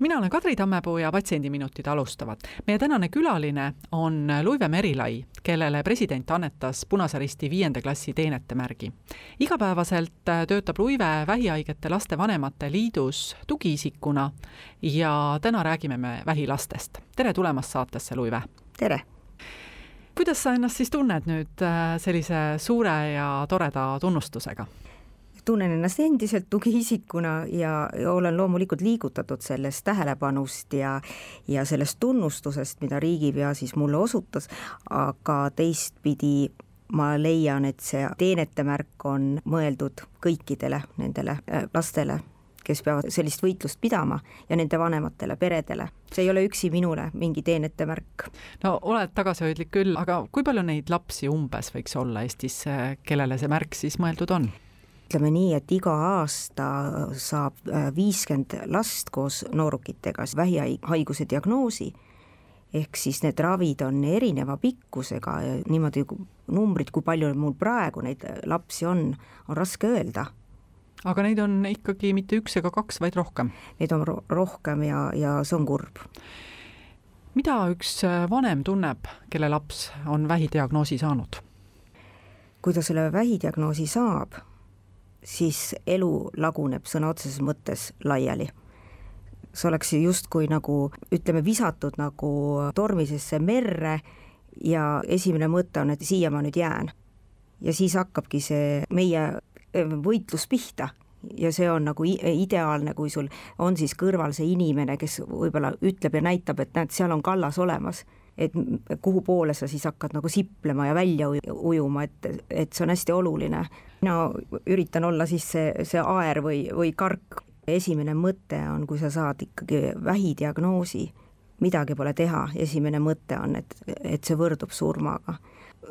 mina olen Kadri Tammepuu ja Patsiendiminutid alustavad. meie tänane külaline on Luive Merilai, kellele president annetas Punase Risti viienda klassi teenetemärgi. igapäevaselt töötab Luive Vähihaigete Laste Vanemate Liidus tugiisikuna ja täna räägime me vähilastest. tere tulemast saatesse, Luive! tere! kuidas sa ennast siis tunned nüüd äh, sellise suure ja toreda tunnustusega? Tunnen ennast endiselt tugiisikuna ja, olen loomulikult liigutatud sellest tähelepanust ja ja sellest tunnustusest, mida riigipea siis mulle osutas, aga teistpidi ma leian, et see teenetemärk on mõeldud kõikidele nendele äh, lastele, kes peavad sellist võitlust pidama ja nende vanematele peredele. see ei ole üksi minule mingi teenetemärk. no oled tagasihoidlik küll, aga kui palju neid lapsi umbes võiks olla Eestis, kellele see märk siis mõeldud on? Ütleme nii, et iga aasta saab äh, viiskümmend last koos noorukitega vähihaiguse diagnoosi, ehk siis need ravid on erineva pikkusega ja niimoodi numbrid, kui palju mul praegu neid lapsi on, on raske öelda aga neid on ikkagi mitte üks ega kaks, vaid rohkem? Neid on ro rohkem ja, ja see on kurb. mida üks äh, vanem tunneb, kelle laps on vähidiagnoosi saanud? kui ta selle vähidiagnoosi saab, siis elu laguneb sõna otseses mõttes laiali. see oleks justkui nagu ütleme, visatud nagu tormisesse merre ja esimene mõte on, et siia ma nüüd jään. ja siis hakkabki see meie eh, võitlus pihta ja see on nagu ideaalne, kui sul on siis kõrval see inimene, kes võib-olla ütleb ja näitab, et näed, seal on kallas olemas et kuhu poole sa siis hakkad nagu siplema ja välja ujuma, et, et see on hästi oluline. mina üritan olla siis see, see aer või, või kark. esimene mõte on, kui sa saad ikkagi vähidiagnoosi, midagi pole teha, esimene mõte on, et, et see võrdub surmaga.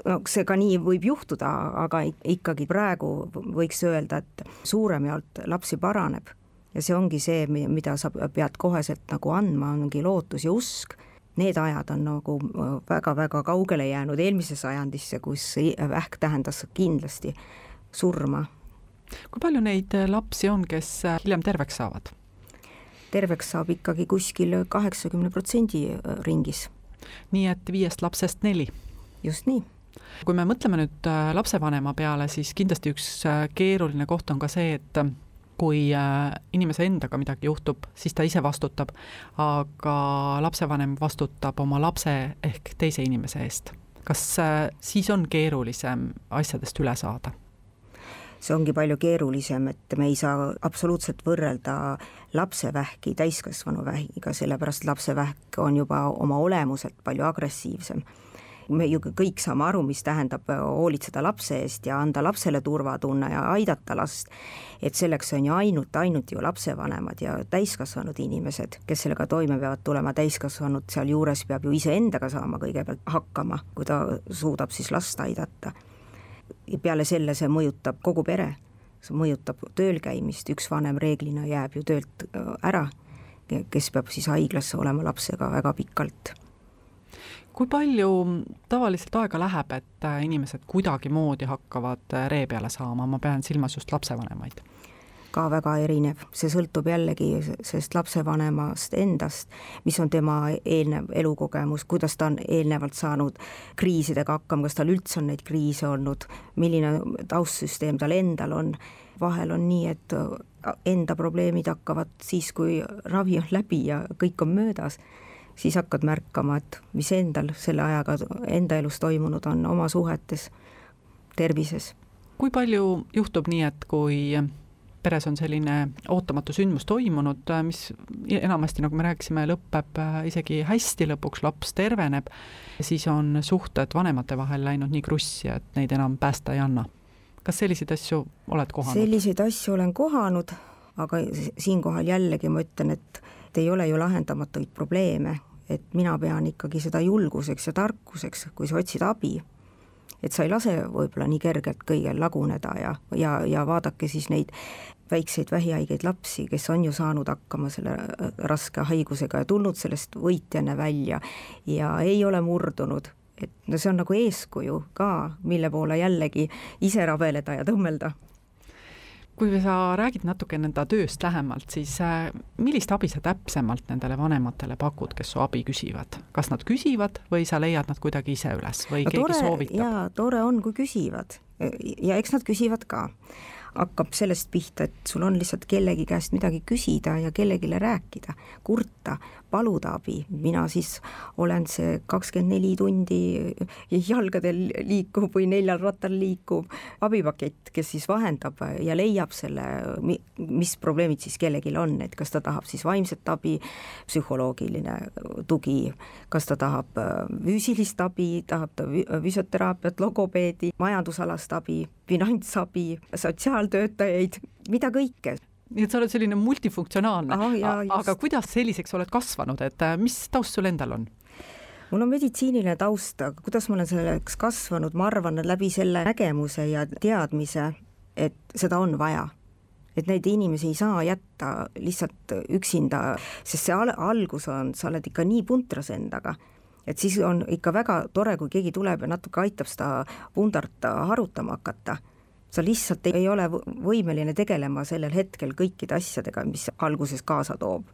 no see ka nii võib juhtuda, aga ikkagi praegu võiks öelda, et suurem jaolt lapsi paraneb ja see ongi see, mida sa pead koheselt nagu andma, ongi lootus ja usk need ajad on nagu väga-väga kaugele jäänud eelmisesse sajandisse, kus vähk tähendas kindlasti surma. kui palju neid lapsi on, kes hiljem terveks saavad? terveks saab ikkagi kuskil kaheksakümne protsendi ringis. nii et viiest lapsest neli? just nii kui me mõtleme nüüd lapsevanema peale, siis kindlasti üks keeruline koht on ka see, et kui äh, inimese endaga midagi juhtub, siis ta ise vastutab, aga lapsevanem vastutab oma lapse ehk teise inimese eest. kas äh, siis on keerulisem asjadest üle saada? see ongi palju keerulisem, et me ei saa absoluutselt võrrelda lapsevähki täiskasvanu vähiga, sellepärast lapsevähk on juba oma olemuselt palju agressiivsem me ju kõik saame aru, mis tähendab hoolitseda lapse eest ja anda lapsele turvatunne ja aidata last, et selleks on ju ainult, ainult ju lapsevanemad ja täiskasvanud inimesed, kes sellega toime peavad tulema, täiskasvanud sealjuures peab ju iseendaga saama kõigepealt hakkama, kui ta suudab siis last aidata. peale selle see mõjutab kogu pere, see mõjutab tööl käimist, üks vanem reeglina jääb ju töölt äh, ära, kes peab siis haiglasse olema lapsega väga pikalt kui palju tavaliselt aega läheb, et äh, inimesed kuidagimoodi hakkavad äh, ree peale saama, ma pean silmas just lapsevanemaid? ka väga erinev, see sõltub jällegi sellest lapsevanemast endast, mis on tema eelnev elukogemus, kuidas ta on eelnevalt saanud kriisidega hakkama, kas tal üldse on neid kriise olnud, milline taustsüsteem tal endal on, vahel on nii, et äh, enda probleemid hakkavad siis, kui ravi on läbi ja kõik on möödas siis hakkad märkama, et mis endal selle ajaga enda elus toimunud on oma suhetes, tervises. kui palju juhtub nii, et kui peres on selline ootamatu sündmus toimunud, mis enamasti, nagu me rääkisime, lõpeb äh, isegi hästi, lõpuks laps terveneb, siis on suhted vanemate vahel läinud nii krussi, et neid enam päästa ei anna. kas selliseid asju oled kohanud? selliseid asju olen kohanud, aga siinkohal jällegi ma ütlen, et ei ole ju lahendamatuid probleeme, et mina pean ikkagi seda julguseks ja tarkuseks, kui sa otsid abi. et sa ei lase võib-olla nii kergelt kõigel laguneda ja, ja, ja vaadake siis neid väikseid vähihaigeid lapsi, kes on ju saanud hakkama selle äh, raske haigusega ja tulnud sellest võitjana välja ja ei ole murdunud, et no see on nagu eeskuju ka, mille poole jällegi ise rabeleda ja tõmmelda kui sa räägid natuke enda tööst lähemalt, siis äh, millist abi sa täpsemalt nendele vanematele pakud, kes su abi küsivad? kas nad küsivad või sa leiad nad kuidagi ise üles või no, keegi tore, soovitab? jaa, tore on, kui küsivad ja eks nad küsivad ka hakkab sellest pihta, et sul on lihtsalt kellegi käest midagi küsida ja kellelegi rääkida, kurta, paluda abi, mina siis olen see kakskümmend neli tundi jalgadel liikuv või neljal rattal liikuv abipakett, kes siis vahendab ja leiab selle, mis probleemid siis kellelgi on, et kas ta tahab siis vaimset abi, psühholoogiline tugi, kas ta tahab äh, füüsilist abi, tahab ta füsioteraapiat, logopeedi, majandusalast abi, finantsabi, sotsiaaltöötajaid, mida kõike nii et sa oled selline multifunktsionaalne ah,, aga kuidas selliseks oled kasvanud, et äh, mis taust sul endal on? mul on meditsiiniline taust, aga kuidas ma olen selleks kasvanud, ma arvan, läbi selle nägemuse ja teadmise, et seda on vaja. et neid inimesi ei saa jätta lihtsalt üksinda, sest see al algus on, sa oled ikka nii puntras endaga, et siis on ikka väga tore, kui keegi tuleb ja natuke aitab seda pundart harutama hakata sa lihtsalt ei ole võimeline tegelema sellel hetkel kõikide asjadega, mis alguses kaasa toob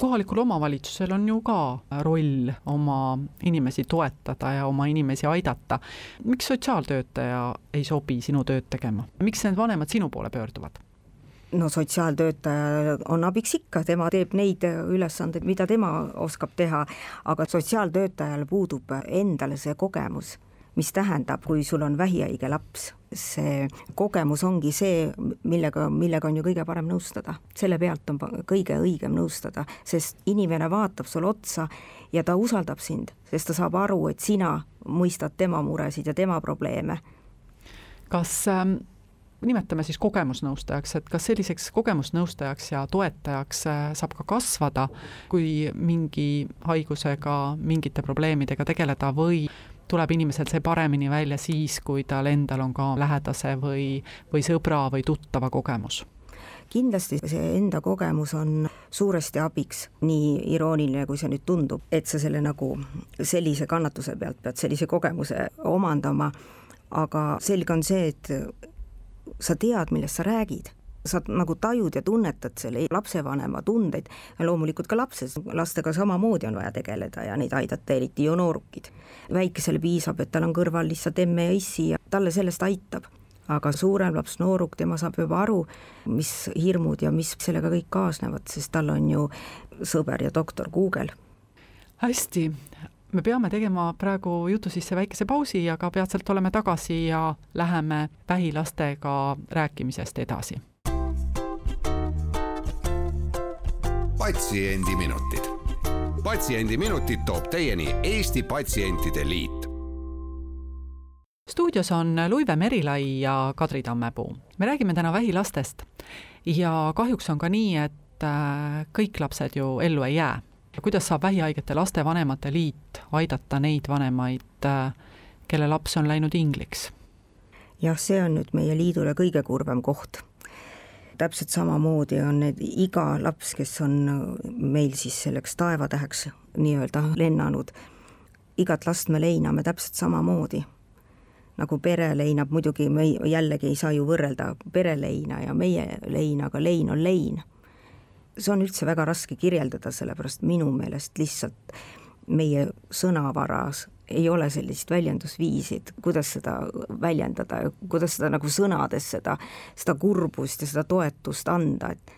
kohalikul omavalitsusel on ju ka roll oma inimesi toetada ja oma inimesi aidata. miks sotsiaaltöötaja ei sobi sinu tööd tegema, miks need vanemad sinu poole pöörduvad? no sotsiaaltöötaja on abiks ikka, tema teeb neid ülesandeid, mida tema oskab teha, aga sotsiaaltöötajal puudub endal see kogemus mis tähendab, kui sul on vähihaige laps, see kogemus ongi see, millega, millega on ju kõige parem nõustada. selle pealt on kõige õigem nõustada, sest inimene vaatab sulle otsa ja ta usaldab sind, sest ta saab aru, et sina mõistad tema muresid ja tema probleeme. kas ähm nimetame siis kogemusnõustajaks, et kas selliseks kogemusnõustajaks ja toetajaks äh, saab ka kasvada, kui mingi haigusega, mingite probleemidega tegeleda või tuleb inimesel see paremini välja siis, kui tal endal on ka lähedase või, või sõbra või tuttava kogemus. Kindlasti see enda kogemus on suuresti abiks, nii irooniline, kui see nüüd tundub, et sa selle nagu sellise kannatuse pealt pead sellise kogemuse omandama, aga selge on see, et sa tead, millest sa räägid sa nagu tajud ja tunnetad selle lapsevanema tundeid loomulikult ka lapses, lastega samamoodi on vaja tegeleda ja neid aidata, eriti ju noorukid. väikesele piisab, et tal on kõrval lihtsalt emme ja issi ja talle sellest aitab. aga suurem laps, nooruk, tema saab juba aru, mis hirmud ja mis sellega kõik kaasnevad, sest tal on ju sõber ja doktor Google. hästi, me peame tegema praegu jutu sisse väikese pausi, aga peatselt oleme tagasi ja läheme vähilastega rääkimisest edasi patsiendiminutid. patsiendiminutid toob teieni Eesti Patsientide Liit stuudios on Luive Merilai ja Kadri Tammepuu. me räägime täna vähilastest ja kahjuks on ka nii, et äh, kõik lapsed ju ellu ei jää. kuidas saab Vähihaigete Laste Vanemate Liit aidata neid vanemaid, äh, kelle laps on läinud ingliks? jah, see on nüüd meie liidule kõige kurvem koht täpselt samamoodi on need iga laps, kes on meil siis selleks taevatäheks nii-öelda lennanud, igat last me leiname täpselt samamoodi. nagu pere leinab, muidugi me jällegi ei saa ju võrrelda pereleina ja meie leina, aga lein on lein. see on üldse väga raske kirjeldada, sellepärast minu meelest lihtsalt meie sõnavaras ei ole sellist väljendusviisi, et kuidas seda väljendada ja kuidas seda nagu sõnades seda, seda kurbust ja seda toetust anda, et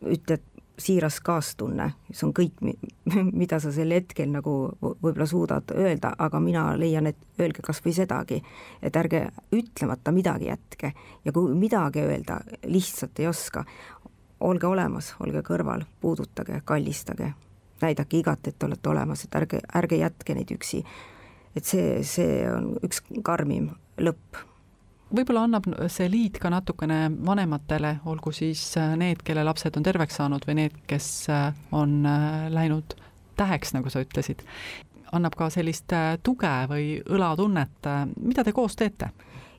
ütled siiras kaastunne, see on kõik, mida sa sel hetkel nagu võib-olla suudad öelda, aga mina leian, et öelge kas või sedagi, et ärge ütlemata midagi jätke. Ja kui midagi öelda lihtsalt ei oska, olge olemas, olge kõrval, puudutage, kallistage, näidake igat, et olete olemas, et ärge, ärge jätke neid üksi et see, see on üks karmim lõpp. Võib-olla annab see liit ka natukene vanematele, olgu siis äh, need, kelle lapsed on terveks saanud või need, kes äh, on äh, läinud täheks, nagu sa ütlesid, annab ka sellist tuge või õlatunnet, mida te koos teete?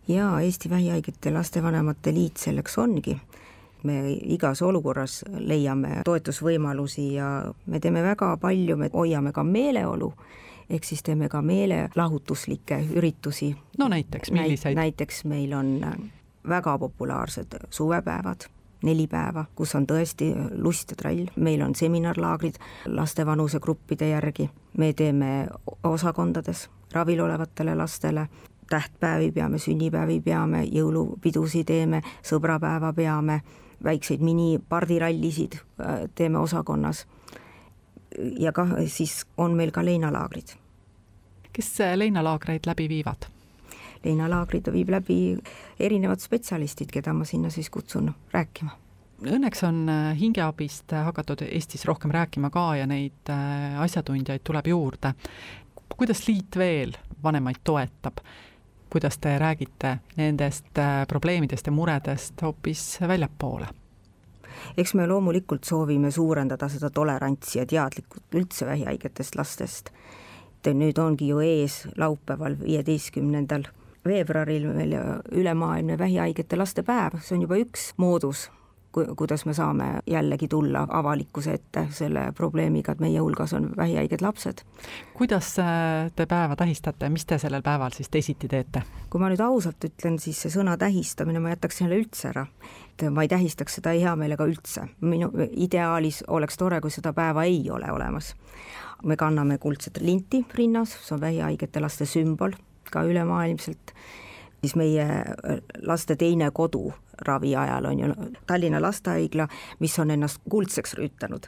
jaa, Eesti Vähihaigete Lastevanemate Liit selleks ongi. Me igas olukorras leiame toetusvõimalusi ja me teeme väga palju, me hoiame ka meeleolu, ehk siis teeme ka meelelahutuslikke üritusi. no näiteks, milliseid Näit,? näiteks meil on väga populaarsed suvepäevad, neli päeva, kus on tõesti lust ja trall, meil on seminarlaagrid laste vanusegruppide järgi, me teeme osakondades ravil olevatele lastele tähtpäevi peame, sünnipäevi peame, jõulupidusi teeme, sõbrapäeva peame väikseid minipardirallisid äh, teeme osakonnas. ja kah siis on meil ka leinalaagrid. Kes leinalaagreid läbi viivad? leinalaagrid viib läbi erinevad spetsialistid, keda ma sinna siis kutsun rääkima õnneks on äh, hingeabist hakatud Eestis rohkem rääkima ka ja neid äh, asjatundjaid tuleb juurde. kuidas liit veel vanemaid toetab? kuidas te räägite nendest äh, probleemidest ja muredest hoopis väljapoole? eks me loomulikult soovime suurendada seda tolerantsi ja teadlikkust üldse vähihaigetest lastest. Et nüüd ongi ju ees laupäeval, viieteistkümnendal veebruaril meil ülemaailmne vähihaigete laste päev, see on juba üks moodus kuidas me saame jällegi tulla avalikkuse ette selle probleemiga, et meie hulgas on vähihaiged lapsed. kuidas äh, te päeva tähistate, mis te sellel päeval siis teisiti teete? kui ma nüüd ausalt ütlen, siis see sõna tähistamine ma jätaks selle üldse ära. et ma ei tähistaks seda hea meelega üldse, minu ideaalis oleks tore, kui seda päeva ei ole olemas. me kanname kuldset linti rinnas, see on vähihaigete laste sümbol ka ülemaailmselt siis meie laste teine kodu ravi ajal on ju Tallinna Lastehaigla, mis on ennast kuldseks rüütanud.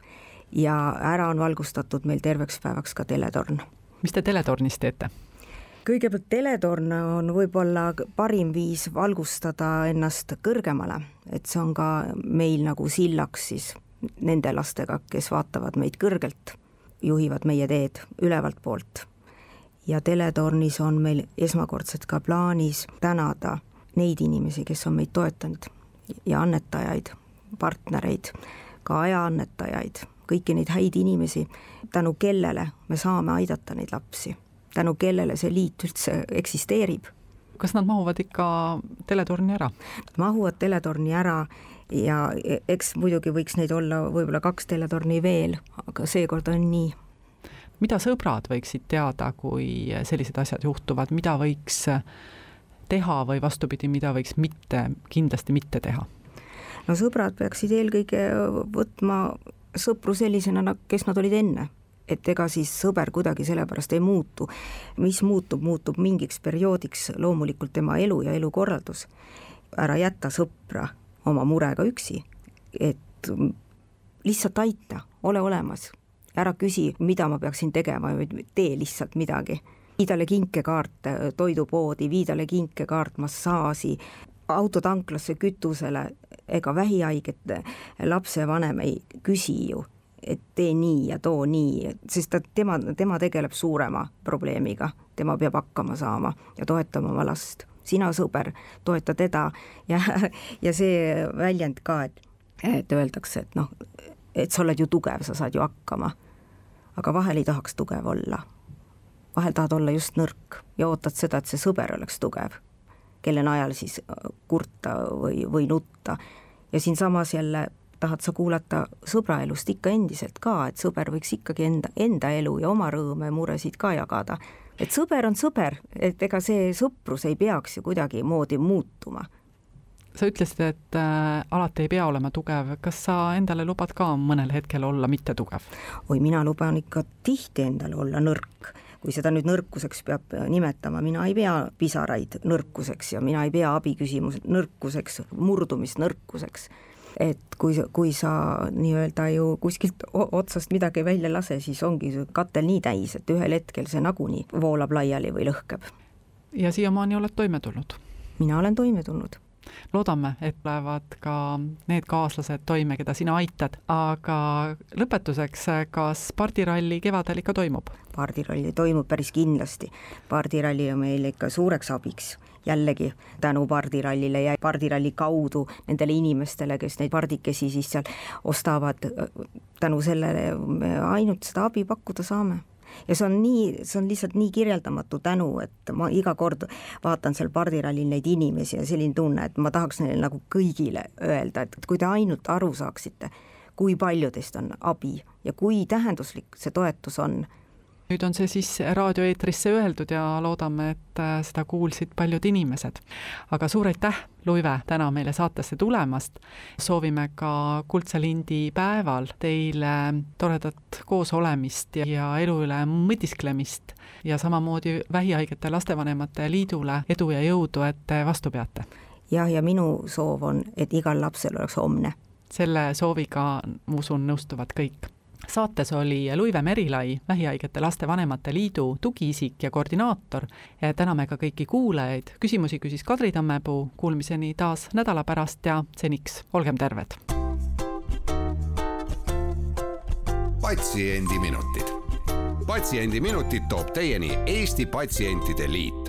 ja ära on valgustatud meil terveks päevaks ka teletorn. mis te teletornis teete? kõigepealt teletorn on võib-olla parim viis valgustada ennast kõrgemale, et see on ka meil nagu sillaks siis nende lastega, kes vaatavad meid kõrgelt, juhivad meie teed ülevalt poolt. Ja teletornis on meil esmakordselt ka plaanis tänada neid inimesi, kes on meid toetanud ja annetajaid, partnereid, ka ajaannetajaid, kõiki neid häid inimesi, tänu kellele me saame aidata neid lapsi, tänu kellele see liit üldse eksisteerib. kas nad mahuvad ikka teletorni ära? mahuvad teletorni ära ja eks muidugi võiks neid olla võib-olla kaks teletorni veel, aga seekord on nii mida sõbrad võiksid teada, kui sellised asjad juhtuvad, mida võiks teha või vastupidi, mida võiks mitte, kindlasti mitte teha? no sõbrad peaksid eelkõige võtma sõpru sellisena, kes nad olid enne et ega siis sõber kuidagi sellepärast ei muutu. mis muutub, muutub mingiks perioodiks loomulikult tema elu ja elukorraldus. ära jäta sõpra oma murega üksi, et lihtsalt aita, ole olemas, ära küsi, mida ma peaksin tegema, tee lihtsalt midagi vii talle kinkekaart toidupoodi, vii talle kinkekaart massaaži, autotanklasse kütusele, ega vähihaiget lapsevanem ei küsi ju, et tee nii ja too nii, sest ta, tema, tema tegeleb suurema probleemiga, tema peab hakkama saama ja toetama oma last. sina, sõber, toeta teda ja, ja see väljend ka, et, et öeldakse, et noh, et sa oled ju tugev, sa saad ju hakkama. Aga vahel ei tahaks tugev olla vahel tahad olla just nõrk ja ootad seda, et see sõber oleks tugev, kelle najal siis äh, kurta või, või nutta. ja siinsamas jälle tahad sa kuulata sõbra elust ikka endiselt ka, et sõber võiks ikkagi enda, enda elu ja oma rõõme muresid ka jagada. et sõber on sõber, et ega see sõprus ei peaks ju kuidagimoodi muutuma sa ütlesid, et äh, alati ei pea olema tugev, kas sa endale lubad ka mõnel hetkel olla mitte tugev? oi, mina luban ikka tihti endale olla nõrk kui seda nüüd nõrkuseks peab nimetama, mina ei pea pisaraid nõrkuseks ja mina ei pea abiküsimus nõrkuseks, murdumist nõrkuseks. et kui, kui sa nii-öelda ju kuskilt otsast midagi välja ei lase, siis ongi katel nii täis, et ühel hetkel see nagunii voolab laiali või lõhkeb. ja siiamaani oled toime tulnud? mina olen toime tulnud loodame, et tulevad ka need kaaslased toime, keda sina aitad, aga lõpetuseks, kas pardiralli kevadel ikka toimub? pardiralli toimub päris kindlasti. pardiralli on meile ikka suureks abiks jällegi tänu pardirallile ja pardiralli kaudu nendele inimestele, kes neid pardikesi siis seal ostavad, tänu sellele me ainult seda abi pakkuda saame ja see on nii, see on lihtsalt nii kirjeldamatu tänu, et ma iga kord vaatan seal pardirallil neid inimesi ja selline tunne, et ma tahaks neile nagu kõigile öelda, et kui te ainult aru saaksite, kui palju teist on abi ja kui tähenduslik see toetus on nüüd on see siis raadioeetrisse öeldud ja loodame, et äh, seda kuulsid paljud inimesed. aga suur aitäh, Luive, täna meile saatesse tulemast. soovime ka Kuldse lindi päeval teile toredat koosolemist ja, ja elu üle mõtisklemist ja samamoodi Vähihaigete Lastevanemate Liidule edu ja jõudu, et te vastu peate. jah, ja minu soov on, et igal lapsel oleks homne. selle sooviga, ma usun, nõustuvad kõik saates oli Luive Merilai, Vähihaigete Lastevanemate Liidu tugiisik ja koordinaator. täname ka kõiki kuulajaid, küsimusi küsis Kadri Tammepuu, kuulmiseni taas nädala pärast ja seniks olgem terved. patsiendiminutid. patsiendiminutid toob teieni Eesti Patsientide Liit